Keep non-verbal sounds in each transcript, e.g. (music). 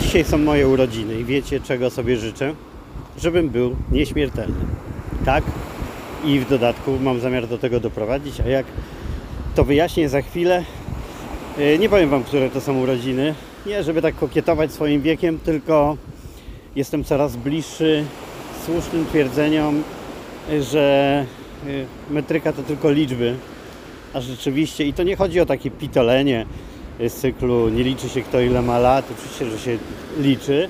Dzisiaj są moje urodziny i wiecie, czego sobie życzę? Żebym był nieśmiertelny. Tak? I w dodatku mam zamiar do tego doprowadzić, a jak to wyjaśnię za chwilę. Yy, Nie powiem Wam, które to są urodziny. Nie, żeby tak kokietować swoim wiekiem, tylko jestem coraz bliższy słusznym twierdzeniom, że yy, metryka to tylko liczby, a rzeczywiście, i to nie chodzi o takie pitolenie z cyklu nie liczy się kto ile ma lat, oczywiście, że się liczy,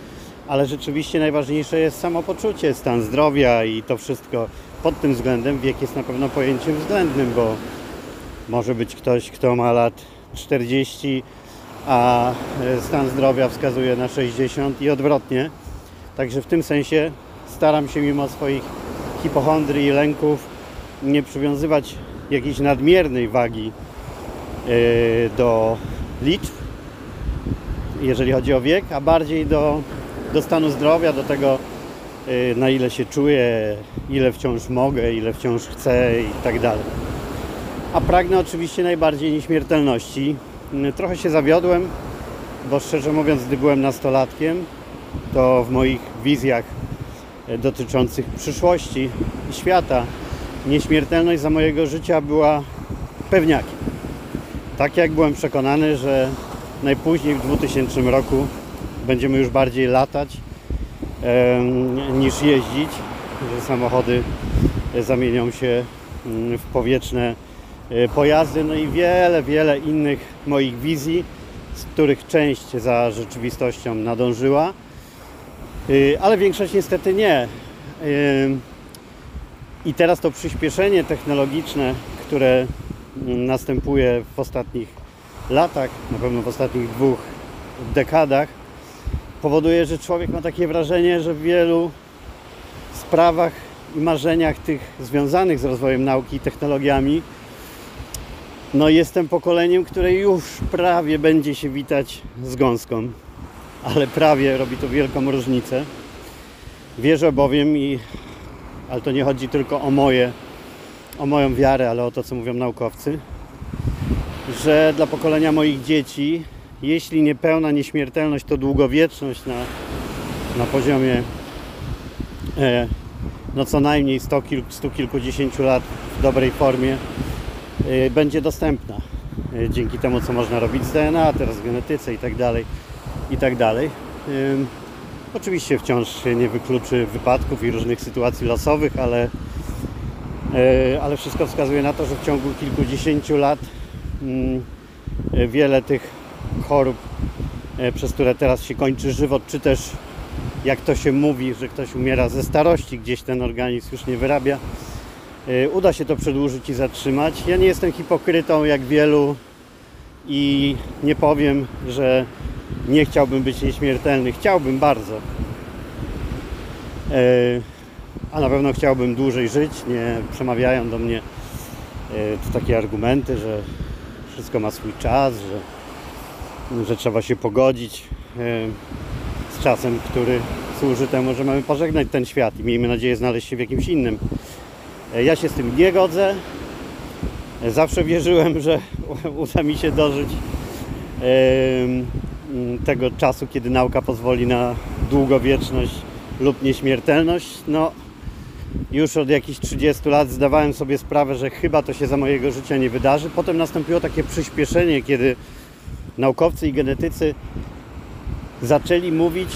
ale rzeczywiście najważniejsze jest samopoczucie, stan zdrowia i to wszystko. Pod tym względem wiek jest na pewno pojęciem względnym, bo może być ktoś, kto ma lat 40, a e, stan zdrowia wskazuje na 60 i odwrotnie. Także w tym sensie staram się mimo swoich hipochondrii i lęków nie przywiązywać jakiejś nadmiernej wagi e, do liczb, jeżeli chodzi o wiek, a bardziej do, do stanu zdrowia, do tego, y, na ile się czuję, ile wciąż mogę, ile wciąż chcę i tak dalej. A pragnę oczywiście najbardziej nieśmiertelności. Y, Trochę się zawiodłem, bo szczerze mówiąc, gdy byłem nastolatkiem, to w moich wizjach y, dotyczących przyszłości i świata nieśmiertelność za mojego życia była pewniakiem. Tak jak byłem przekonany, że najpóźniej w 2000 roku będziemy już bardziej latać niż jeździć, że samochody zamienią się mm, w powietrzne e, pojazdy, no i wiele, wiele innych moich wizji, z których część za rzeczywistością nadążyła, Y, ale większość niestety nie. I teraz to przyspieszenie technologiczne, które następuje w ostatnich latach, na pewno w ostatnich dwóch dekadach, powoduje, że człowiek ma takie wrażenie, że w wielu sprawach i marzeniach tych związanych z rozwojem nauki i technologiami, no jestem pokoleniem, które już prawie będzie się witać z gąską, ale prawie robi to wielką różnicę. Wierzę bowiem i ale to nie chodzi tylko o moje, o moją wiarę, ale o to, co mówią naukowcy, że dla pokolenia moich dzieci, jeśli nie pełna nieśmiertelność, to długowieczność na, na poziomie e, no co najmniej 100, kil, 100 kilkudziesięciu lat w dobrej formie e, będzie dostępna e, dzięki temu, co można robić z DNA, teraz genetyce i tak dalej, i tak dalej. Oczywiście wciąż się nie wykluczy wypadków i różnych sytuacji losowych, ale, ale wszystko wskazuje na to, że w ciągu kilkudziesięciu lat mm, e, wiele tych chorób, e, przez które teraz się kończy żywot, czy też jak to się mówi, że ktoś umiera ze starości, gdzieś ten organizm już nie wyrabia, e, uda się to przedłużyć i zatrzymać. Ja nie jestem hipokrytą jak wielu i nie powiem, że nie chciałbym być nieśmiertelny. Chciałbym bardzo. A na pewno chciałbym dłużej żyć. Nie przemawiają do mnie e, tu takie argumenty, że wszystko ma swój czas, że, że trzeba się pogodzić e, z czasem, który służy temu, że mamy pożegnać ten świat i miejmy nadzieję znaleźć się w jakimś innym. E, Ja się z tym nie godzę. Zawsze wierzyłem, że (laughs) uda mi się dożyć tego czasu, kiedy nauka pozwoli na długowieczność lub nieśmiertelność. No, już od jakichś 30 lat zdawałem sobie sprawę, że chyba to się za mojego życia nie wydarzy. Potem nastąpiło takie przyspieszenie, kiedy naukowcy i genetycy zaczęli mówić,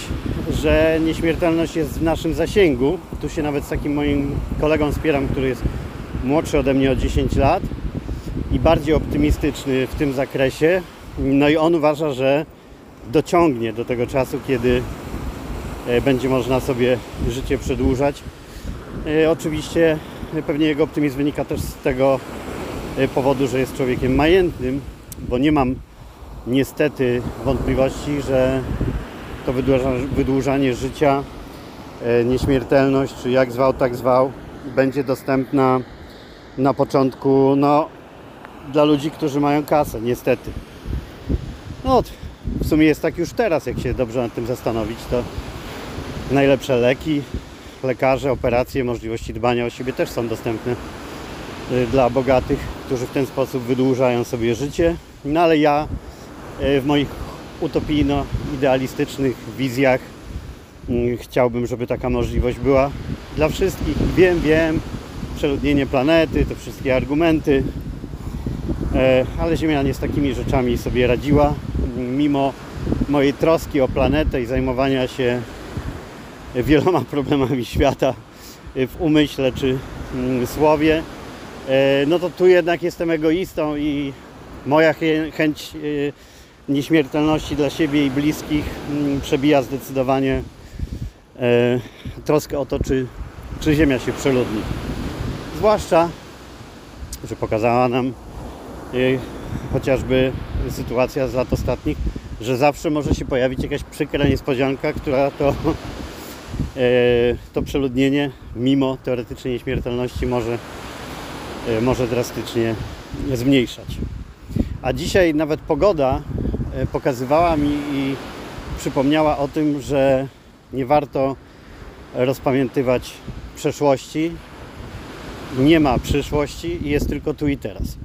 że nieśmiertelność jest w naszym zasięgu. Tu się nawet z takim moim kolegą spieram, który jest młodszy ode mnie o 10 lat i bardziej optymistyczny w tym zakresie. No i on uważa, że dociągnie do tego czasu, kiedy e, będzie można sobie życie przedłużać. E, Oczywiście e, pewnie jego optymizm wynika też z tego e, powodu, że jest człowiekiem majętnym, bo nie mam niestety wątpliwości, że to wydłuża- wydłużanie życia, nieśmiertelność, czy jak zwał, tak zwał, będzie dostępna na początku no, dla ludzi, którzy mają kasę, niestety. No, w sumie jest tak już teraz, jak się dobrze nad tym zastanowić, to najlepsze leki, lekarze, operacje, możliwości dbania o siebie też są dostępne y, dla bogatych, którzy w ten sposób wydłużają sobie życie. No ale ja y, w moich utopijno-idealistycznych wizjach mm, chciałbym, żeby taka możliwość była dla wszystkich. Wiem, wiem, przeludnienie planety, te wszystkie argumenty, e, ale Ziemia nie z takimi rzeczami sobie radziła. Mimo mojej troski o planetę i zajmowania się wieloma problemami świata w umyśle czy mm, słowie, e, no to tu jednak jestem egoistą i moja chęć e, nieśmiertelności dla siebie i bliskich mm, przebija zdecydowanie e, troskę o to, czy, czy Ziemia się przeludni. Zwłaszcza, że pokazała nam chociażby sytuacja z lat ostatnich, że zawsze może się pojawić jakaś przykra niespodzianka, która to, to przeludnienie, mimo teoretycznej nieśmiertelności, może, e, może drastycznie zmniejszać. A dzisiaj nawet pogoda e, pokazywała mi i przypomniała o tym, że nie warto rozpamiętywać przeszłości, nie ma przyszłości i jest tylko tu i teraz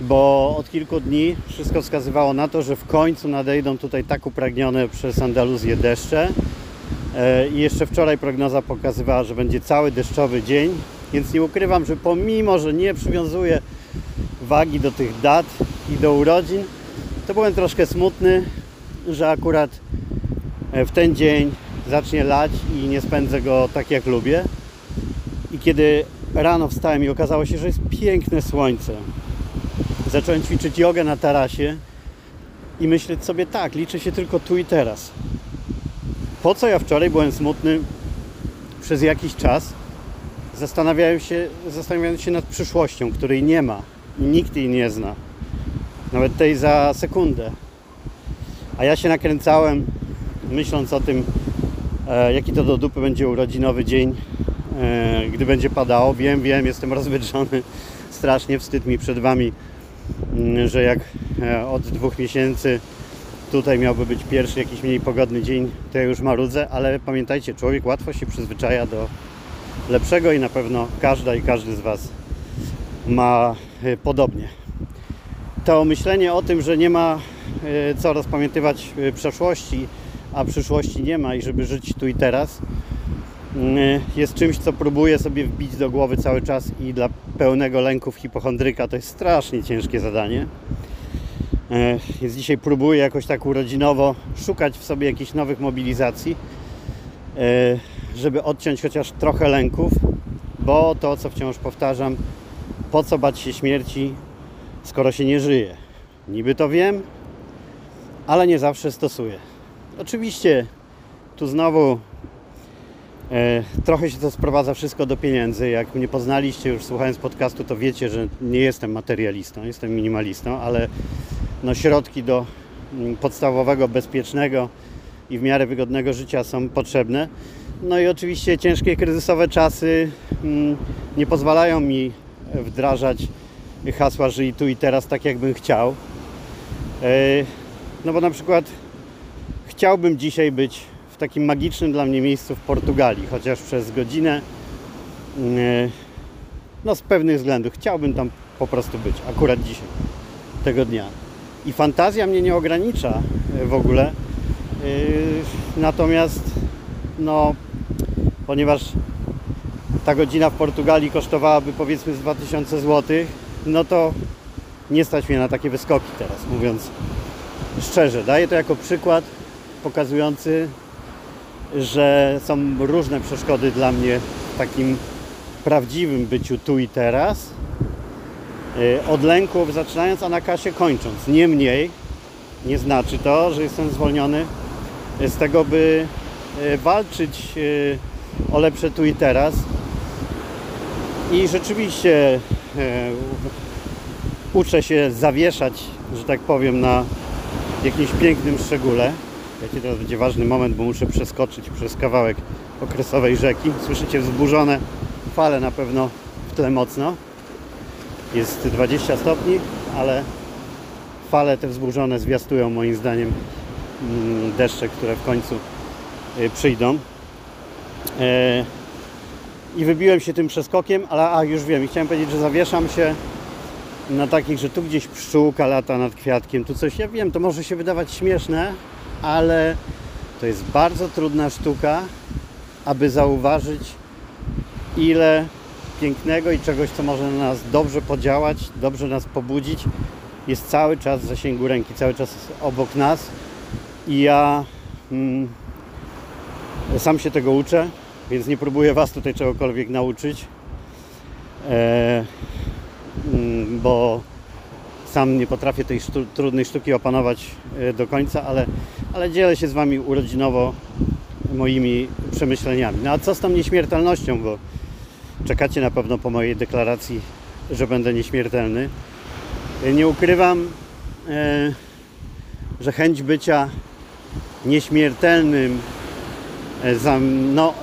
bo od kilku dni wszystko wskazywało na to, że w końcu nadejdą tutaj tak upragnione przez Andaluzję deszcze. E, I jeszcze wczoraj prognoza pokazywała, że będzie cały deszczowy dzień, więc nie ukrywam, że pomimo, że nie przywiązuję wagi do tych dat i do urodzin, to byłem troszkę smutny, że akurat e, w ten dzień zacznie lać i nie spędzę go tak jak lubię. I kiedy rano wstałem i okazało się, że jest piękne słońce, Zacząłem ćwiczyć jogę na tarasie i myśleć sobie tak, liczy się tylko tu i teraz. Po co ja wczoraj byłem smutny przez jakiś czas, zastanawiałem się, zastanawiając się nad przyszłością, której nie ma i nikt jej nie zna. Nawet tej za sekundę. A ja się nakręcałem, myśląc o tym, e, jaki to do dupy będzie urodzinowy dzień, e, gdy będzie padało. Wiem, wiem, jestem rozwydrzony, strasznie wstyd mi przed Wami Mm, że jak e, od dwóch miesięcy tutaj miałby być pierwszy jakiś mniej pogodny dzień, to ja już marudzę, ale pamiętajcie, człowiek łatwo się przyzwyczaja do lepszego i na pewno każda i każdy z Was ma e, podobnie. To myślenie o tym, że nie ma e, co rozpamiętywać przeszłości, a przyszłości nie ma i żeby żyć tu i teraz, Y, jest czymś, co próbuję sobie wbić do głowy cały czas i dla pełnego lęków hipochondryka to jest strasznie ciężkie zadanie. Y, więc dzisiaj próbuję jakoś tak urodzinowo szukać w sobie jakichś nowych mobilizacji, y, żeby odciąć chociaż trochę lęków, bo to, co wciąż powtarzam, po co bać się śmierci, skoro się nie żyje? Niby to wiem, ale nie zawsze stosuję. Oczywiście tu znowu E, trochę się to sprowadza wszystko do pieniędzy. Jak mnie poznaliście już słuchając podcastu, to wiecie, że nie jestem materialistą, jestem minimalistą, ale no, środki do mm, podstawowego, bezpiecznego i w miarę wygodnego życia są potrzebne. No i oczywiście ciężkie kryzysowe czasy mm, nie pozwalają mi wdrażać hasła żyj tu i teraz tak jakbym chciał. E, no bo na przykład chciałbym dzisiaj być w takim magicznym dla mnie miejscu w Portugalii, chociaż przez godzinę. Mm, e, no z pewnych względów chciałbym tam po prostu być, akurat dzisiaj, tego dnia. I fantazja mnie nie ogranicza e, w ogóle. E, natomiast, no, ponieważ ta godzina w Portugalii kosztowałaby powiedzmy z 2000 zł, no to nie stać mnie na takie wyskoki teraz, mówiąc szczerze. Daję to jako przykład pokazujący że są różne przeszkody dla mnie w takim prawdziwym byciu tu i teraz. Y, od lęków zaczynając, a na kasie kończąc. Niemniej nie znaczy to, że jestem zwolniony z tego, by y, walczyć y, o lepsze tu i teraz. I rzeczywiście uczę się zawieszać, że tak powiem, na jakimś pięknym szczególe. Jaki teraz będzie ważny moment, bo muszę przeskoczyć przez kawałek okresowej rzeki. Słyszycie wzburzone fale na pewno w tle mocno. Jest 20 stopni, ale fale te wzburzone zwiastują moim zdaniem mm, deszcze, które w końcu y, przyjdą. E, I wybiłem się tym przeskokiem, ale a już wiem, i chciałem powiedzieć, że zawieszam się na takich, że tu gdzieś pszczółka lata nad kwiatkiem, tu coś, ja wiem, to może się wydawać śmieszne, ale to jest bardzo trudna sztuka, aby zauważyć ile pięknego i czegoś, co może na nas dobrze podziałać, dobrze nas pobudzić, jest cały czas w zasięgu ręki, cały czas obok nas i ja mm, sam się tego uczę, więc nie próbuję Was tutaj czegokolwiek nauczyć, e, mm, bo sam nie potrafię tej sztu, trudnej sztuki opanować e, do końca, ale, ale dzielę się z Wami urodzinowo moimi przemyśleniami. No a co z tą nieśmiertelnością, bo czekacie na pewno po mojej deklaracji, że będę nieśmiertelny. E, nie ukrywam, e, że chęć bycia nieśmiertelnym no,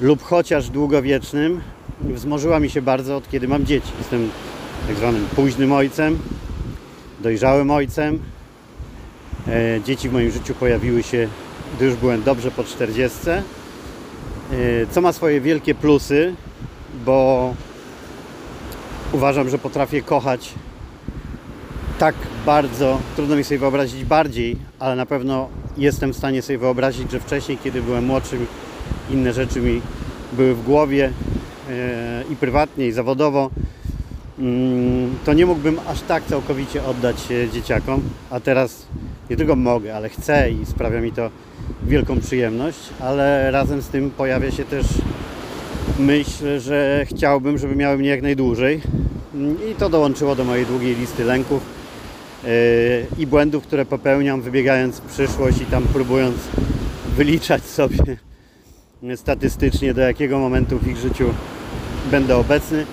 lub chociaż długowiecznym wzmożyła mi się bardzo od kiedy mam dzieci. Jestem tak zwanym późnym ojcem, dojrzałym ojcem. Dzieci w moim życiu pojawiły się, gdy już byłem dobrze po 40. E, co ma swoje wielkie plusy, bo uważam, że potrafię kochać tak bardzo, trudno mi sobie wyobrazić bardziej, ale na pewno jestem w stanie sobie wyobrazić, że wcześniej, kiedy byłem młodszym, inne rzeczy mi były w głowie e, i prywatnie, i zawodowo, mm, to nie mógłbym aż tak całkowicie oddać się dzieciakom, a teraz nie tylko mogę, ale chcę i sprawia mi to wielką przyjemność, ale razem z tym pojawia się też myśl, że chciałbym, żeby miały mnie jak najdłużej i to dołączyło do mojej długiej listy lęków e, i błędów, które popełniam wybiegając w przyszłość i tam próbując wyliczać sobie statystycznie do jakiego momentu w ich życiu będę obecny.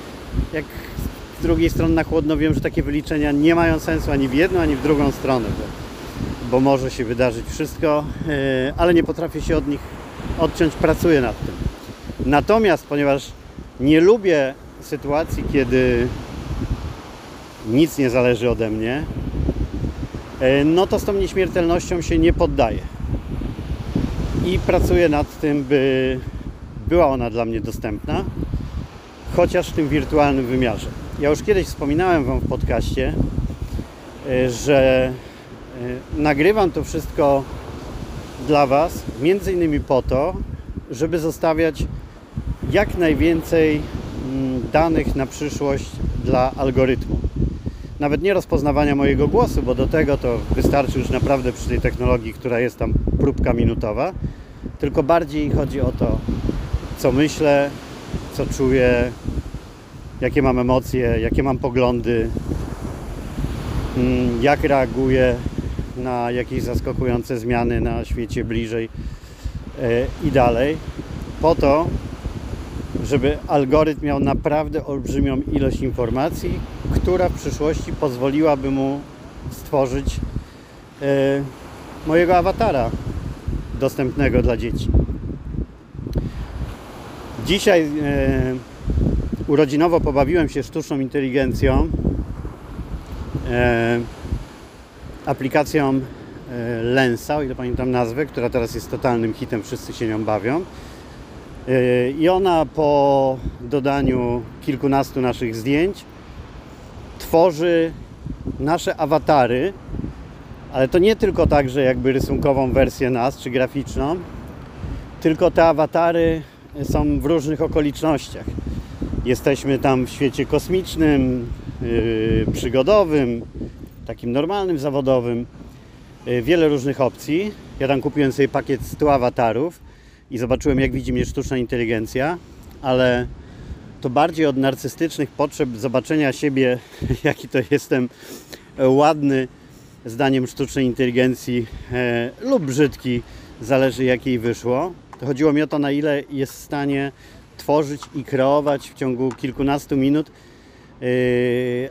Jak z drugiej strony na chłodno wiem, że takie wyliczenia nie mają sensu ani w jedną, ani w drugą stronę, bo, może się wydarzyć wszystko, e, ale nie potrafię się od nich odciąć, pracuję nad tym. Natomiast, ponieważ nie lubię sytuacji, kiedy nic nie zależy ode mnie, e, no to z tą nieśmiertelnością się nie poddaję i pracuję nad tym, by była ona dla mnie dostępna, chociaż w tym wirtualnym wymiarze. Ja już kiedyś wspominałem Wam w podcaście, e, że nagrywam to wszystko dla Was, między innymi po to, żeby zostawiać jak najwięcej mm, danych na przyszłość dla algorytmu. Nawet nie rozpoznawania mojego głosu, bo do tego to wystarczy już naprawdę przy tej technologii, która jest tam próbka minutowa, tylko bardziej chodzi o to, co myślę, co czuję, jakie mam emocje, jakie mam poglądy, mm, jak reaguję na jakieś zaskakujące zmiany na świecie bliżej e, i dalej, po to, żeby algorytm miał naprawdę olbrzymią ilość informacji, która w przyszłości pozwoliłaby mu stworzyć e, mojego awatara dostępnego dla dzieci. Dzisiaj e, urodzinowo pobawiłem się sztuczną inteligencją, aplikacją e, Lensa, o ile pamiętam nazwę, która teraz jest totalnym hitem, wszyscy się nią bawią. E, I ona po dodaniu kilkunastu naszych zdjęć tworzy nasze awatary ale to nie tylko tak, że jakby rysunkową wersję nas, czy graficzną, tylko te awatary są w różnych okolicznościach. Jesteśmy tam w świecie kosmicznym, yy, przygodowym, takim normalnym, zawodowym. Yy, wiele różnych opcji. Ja tam kupiłem sobie pakiet 100 awatarów i zobaczyłem, jak widzi mnie sztuczna inteligencja, ale to bardziej od narcystycznych potrzeb zobaczenia siebie, (laughs) jaki to jestem ładny, zdaniem sztucznej inteligencji e, lub brzydki, zależy jakiej wyszło. Chodziło mi o to, na ile jest w stanie tworzyć i kreować w ciągu kilkunastu minut e,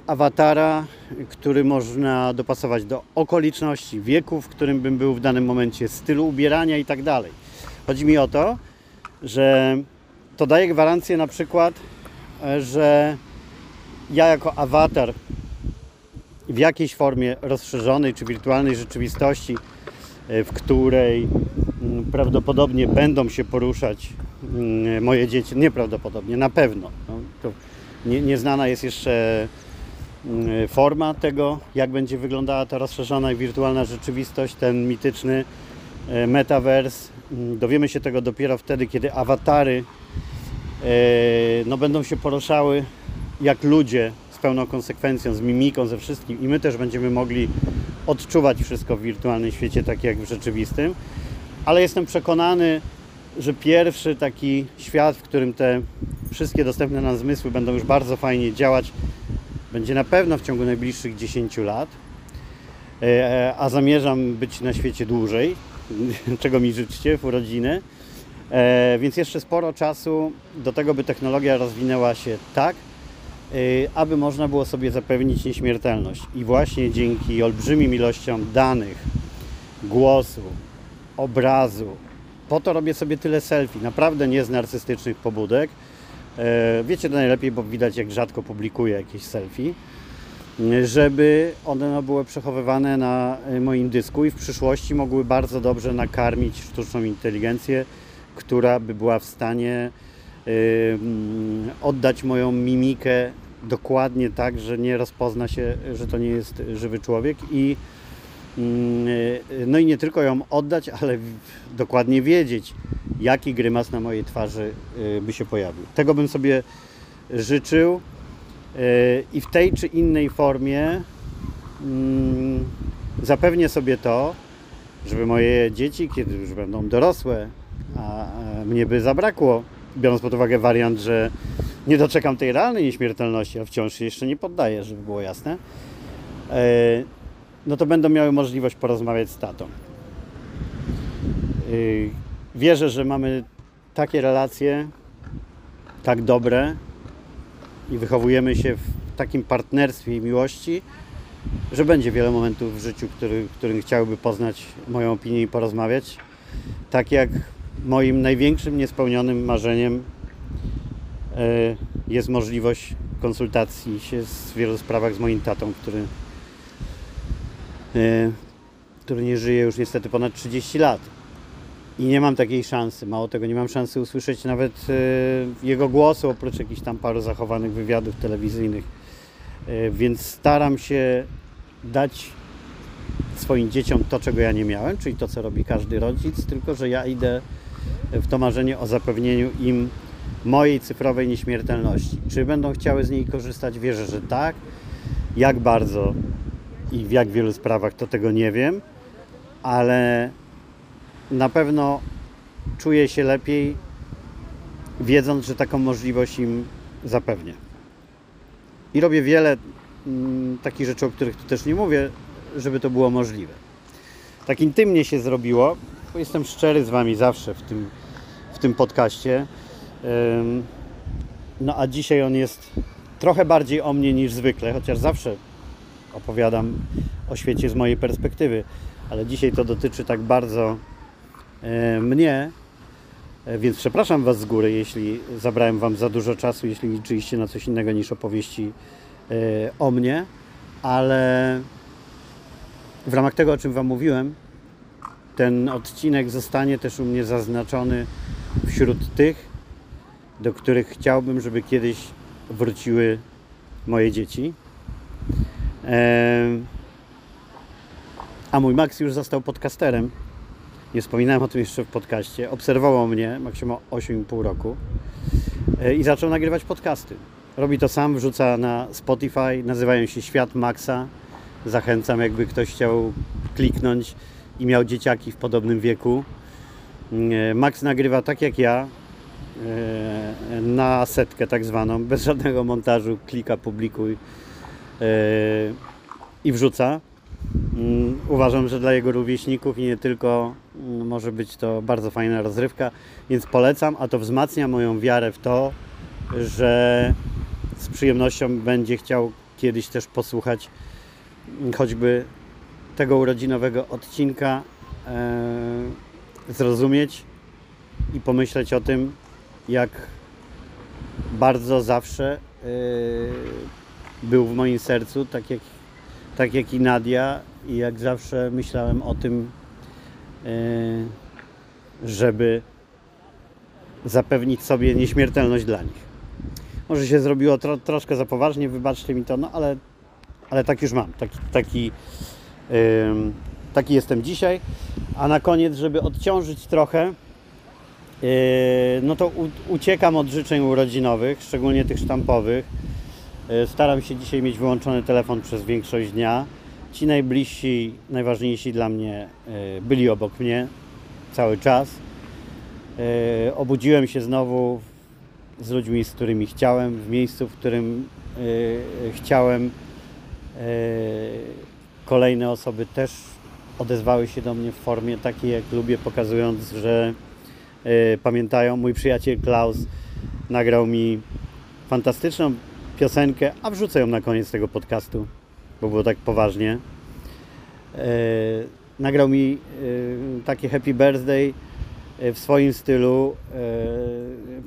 awatara, który można dopasować do okoliczności, wieku, w którym bym był w danym momencie, stylu ubierania i tak dalej. Chodzi mi o to, że to daje gwarancję na przykład, e, że ja jako awatar w jakiejś formie rozszerzonej czy wirtualnej rzeczywistości, e, w której mm, prawdopodobnie będą się poruszać mm, moje dzieci, nieprawdopodobnie, na pewno. No, nie, nieznana jest jeszcze mm, forma tego, jak będzie wyglądała ta rozszerzona i wirtualna rzeczywistość, ten mityczny e, metaverse. Mm, Dowiemy się tego dopiero wtedy, kiedy awatary e, no, będą się poruszały jak ludzie z pełną konsekwencją, z mimiką, ze wszystkim i my też będziemy mogli odczuwać wszystko w wirtualnym świecie, tak jak w rzeczywistym. Ale jestem przekonany, że pierwszy taki świat, w którym te wszystkie dostępne nam zmysły będą już bardzo fajnie działać, będzie na pewno w ciągu najbliższych 10 lat. E, A zamierzam być na świecie dłużej, (laughs) czego mi życzcie w urodziny. E, Więc jeszcze sporo czasu do tego, by technologia rozwinęła się tak, e, aby można było sobie zapewnić nieśmiertelność. I właśnie dzięki olbrzymim ilościom danych, głosu, obrazu, po to robię sobie tyle selfie, naprawdę nie z narcystycznych pobudek. E, Wiecie to najlepiej, bo widać jak rzadko publikuję jakieś selfie, żeby one no, były przechowywane na e, moim dysku i w przyszłości mogły bardzo dobrze nakarmić sztuczną inteligencję, która by była w stanie e, mm, oddać moją mimikę dokładnie tak, że nie rozpozna się, że to nie jest żywy człowiek i No i nie tylko ją oddać, ale dokładnie wiedzieć, jaki grymas na mojej twarzy y, by się pojawił. Tego bym sobie życzył y, i w tej czy innej formie mm, zapewnię sobie to, żeby moje dzieci, kiedy już będą dorosłe, a mnie by zabrakło, biorąc pod uwagę wariant, że nie doczekam tej realnej nieśmiertelności, a wciąż się jeszcze nie poddaję, żeby było jasne, no to będą miały możliwość porozmawiać z tatą. Yy, Wierzę, że mamy takie relacje, tak dobre i wychowujemy się w takim partnerstwie i miłości, że będzie wiele momentów w życiu, który, którym chciałby poznać moją opinię i porozmawiać. Tak jak moim największym niespełnionym marzeniem e, jest możliwość konsultacji się w wielu sprawach z moim tatą, który który nie żyje już niestety ponad 30 lat. I nie mam takiej szansy. Mało tego, nie mam szansy usłyszeć nawet e, jego głosu, oprócz jakichś tam paru zachowanych wywiadów telewizyjnych. E, Więc staram się dać swoim dzieciom to, czego ja nie miałem, czyli to, co robi każdy rodzic, tylko że ja idę w to marzenie o zapewnieniu im mojej cyfrowej nieśmiertelności. Czy będą chciały z niej korzystać? Wierzę, że tak. Jak bardzo i w jak wielu sprawach to tego nie wiem, ale na pewno czuję się lepiej, wiedząc, że taką możliwość im zapewnię. I robię wiele mm, takich rzeczy, o których tu też nie mówię, żeby to było możliwe. Tak intymnie się zrobiło, bo jestem szczery z Wami zawsze w tym, w tym podcaście. Ym, No a dzisiaj on jest trochę bardziej o mnie niż zwykle, chociaż zawsze opowiadam o świecie z mojej perspektywy, ale dzisiaj to dotyczy tak bardzo e, mnie, e, więc przepraszam Was z góry, jeśli zabrałem Wam za dużo czasu, jeśli liczyliście na coś innego niż opowieści e, o mnie, ale w ramach tego, o czym Wam mówiłem, ten odcinek zostanie też u mnie zaznaczony wśród tych, do których chciałbym, żeby kiedyś wróciły moje dzieci. A mój Max już został podcasterem. Nie wspominałem o tym jeszcze w podcaście. Obserwował mnie, Max ma 8,5 roku e, i zaczął nagrywać podcasty. Robi to sam, wrzuca na Spotify, nazywają się Świat Maxa. Zachęcam, jakby ktoś chciał kliknąć i miał dzieciaki w podobnym wieku. E, Max nagrywa tak jak ja, e, na setkę tak zwaną, bez żadnego montażu, klika, publikuj i wrzuca. Mm, Uważam, że dla jego rówieśników i nie tylko mm, może być to bardzo fajna rozrywka, więc polecam, a to wzmacnia moją wiarę w to, że z przyjemnością będzie chciał kiedyś też posłuchać mm, choćby tego urodzinowego odcinka, e, zrozumieć i pomyśleć o tym, jak bardzo zawsze e, był w moim sercu, tak jak, tak jak i Nadia, i jak zawsze myślałem o tym, e, żeby zapewnić sobie nieśmiertelność dla nich. Może się zrobiło tro, troszkę za poważnie, wybaczcie mi to, no ale ale tak już mam. Taki, taki, taki jestem dzisiaj. A na koniec, żeby odciążyć trochę, yy, no to uciekam od życzeń urodzinowych, szczególnie tych sztampowych. Yy, staram się dzisiaj mieć wyłączony telefon przez większość dnia. Ci najbliżsi, najważniejsi dla mnie yy, byli obok mnie cały czas. Yy, obudziłem się znowu z ludźmi, z którymi chciałem, w miejscu, w którym chciałem. Kolejne osoby też odezwały się do mnie w formie takiej, jak lubię, pokazując, że pamiętają. Mój przyjaciel Klaus nagrał mi fantastyczną piosenkę, a wrzucę ją na koniec tego podcastu, bo było tak poważnie. Yy, nagrał mi yy, takie Happy Birthday w swoim stylu,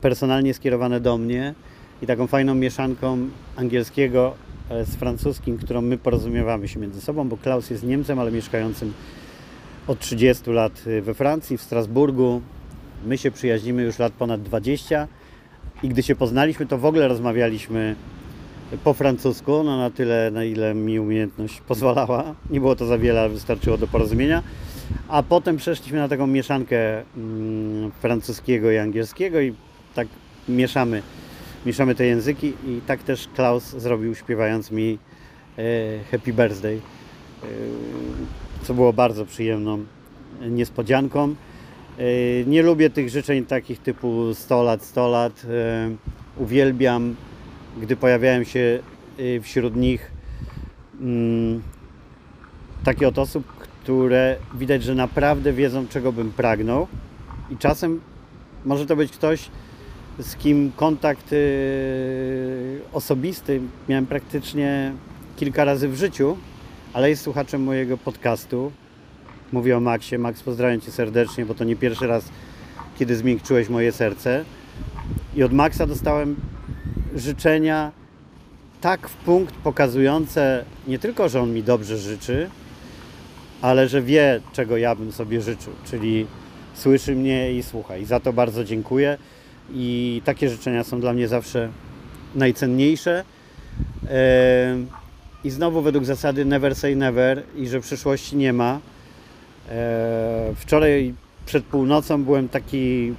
personalnie skierowane do mnie i taką fajną mieszanką angielskiego z francuskim, którą my porozumiewamy się między sobą, bo Klaus jest Niemcem, ale mieszkającym od 30 lat we Francji, w Strasburgu. My się przyjaźnimy już lat ponad 20 i gdy się poznaliśmy, to w ogóle rozmawialiśmy po francusku, no na tyle, na ile mi umiejętność pozwalała. Nie było to za wiele, wystarczyło do porozumienia. A potem przeszliśmy na taką mieszankę mm, francuskiego i angielskiego i tak mieszamy, mieszamy te języki i tak też Klaus zrobił śpiewając mi e, Happy Birthday, e, co było bardzo przyjemną niespodzianką. E, nie lubię tych życzeń takich typu 100 lat, 100 lat. E, uwielbiam, gdy pojawiają się e, wśród nich mm, takie od osób, które widać, że naprawdę wiedzą, czego bym pragnął. I czasem może to być ktoś, z kim kontakt osobisty miałem praktycznie kilka razy w życiu, ale jest słuchaczem mojego podcastu. Mówię o Maxie. Max, pozdrawiam Cię serdecznie, bo to nie pierwszy raz, kiedy zmiękczyłeś moje serce. I od Maxa dostałem życzenia tak w punkt pokazujące nie tylko, że on mi dobrze życzy, ale że wie, czego ja bym sobie życzył, czyli słyszy mnie i słucha. I za to bardzo dziękuję. I takie życzenia są dla mnie zawsze najcenniejsze. I znowu według zasady never say never i że przyszłości nie ma. Wczoraj przed północą byłem taki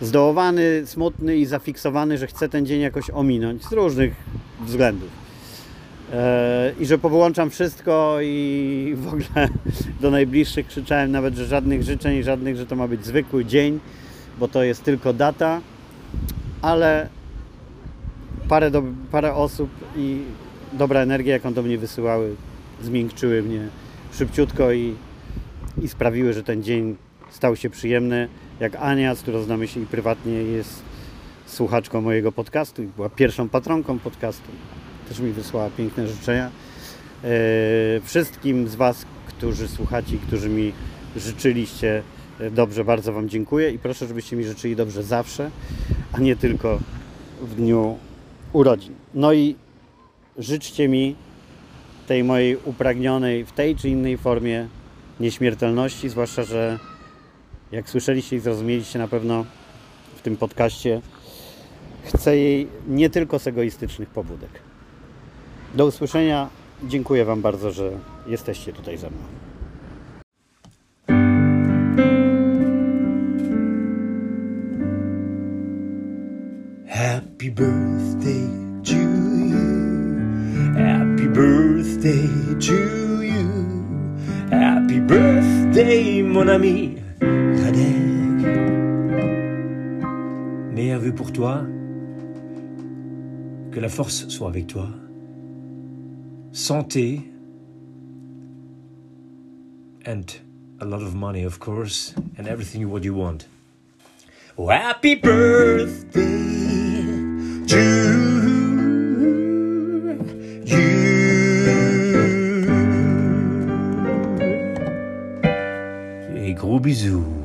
zdołowany, smutny i zafiksowany, że chcę ten dzień jakoś ominąć z różnych względów. I że powyłączam wszystko i w ogóle (laughs) do najbliższych krzyczałem nawet, że żadnych życzeń, żadnych, że to ma być zwykły dzień, bo to jest tylko data, ale parę, do, parę osób i dobra energia, jaką do mnie wysyłały, zmiękczyły mnie szybciutko i, i sprawiły, że ten dzień stał się przyjemny. Jak Ania, z którą znamy się i prywatnie, jest słuchaczką mojego podcastu i była pierwszą patronką podcastu też mi wysłała piękne życzenia. E, wszystkim z Was, którzy słuchacie którzy mi życzyliście e, dobrze, bardzo Wam dziękuję i proszę, żebyście mi życzyli dobrze zawsze, a nie tylko w dniu urodzin. No i życzcie mi tej mojej upragnionej w tej czy innej formie nieśmiertelności, zwłaszcza, że jak słyszeliście i zrozumieliście na pewno w tym podcaście, chcę jej nie tylko z egoistycznych pobudek. Do usłyszenia. Dziękuję Wam bardzo, że jesteście tutaj ze mną. Happy birthday birthday to you. Happy birthday, mon ami Radek. Meilleur vœu pour toi. Que la force soit avec toi. santé, and a lot of money, of course, and everything what you want. Oh, happy birthday bisous.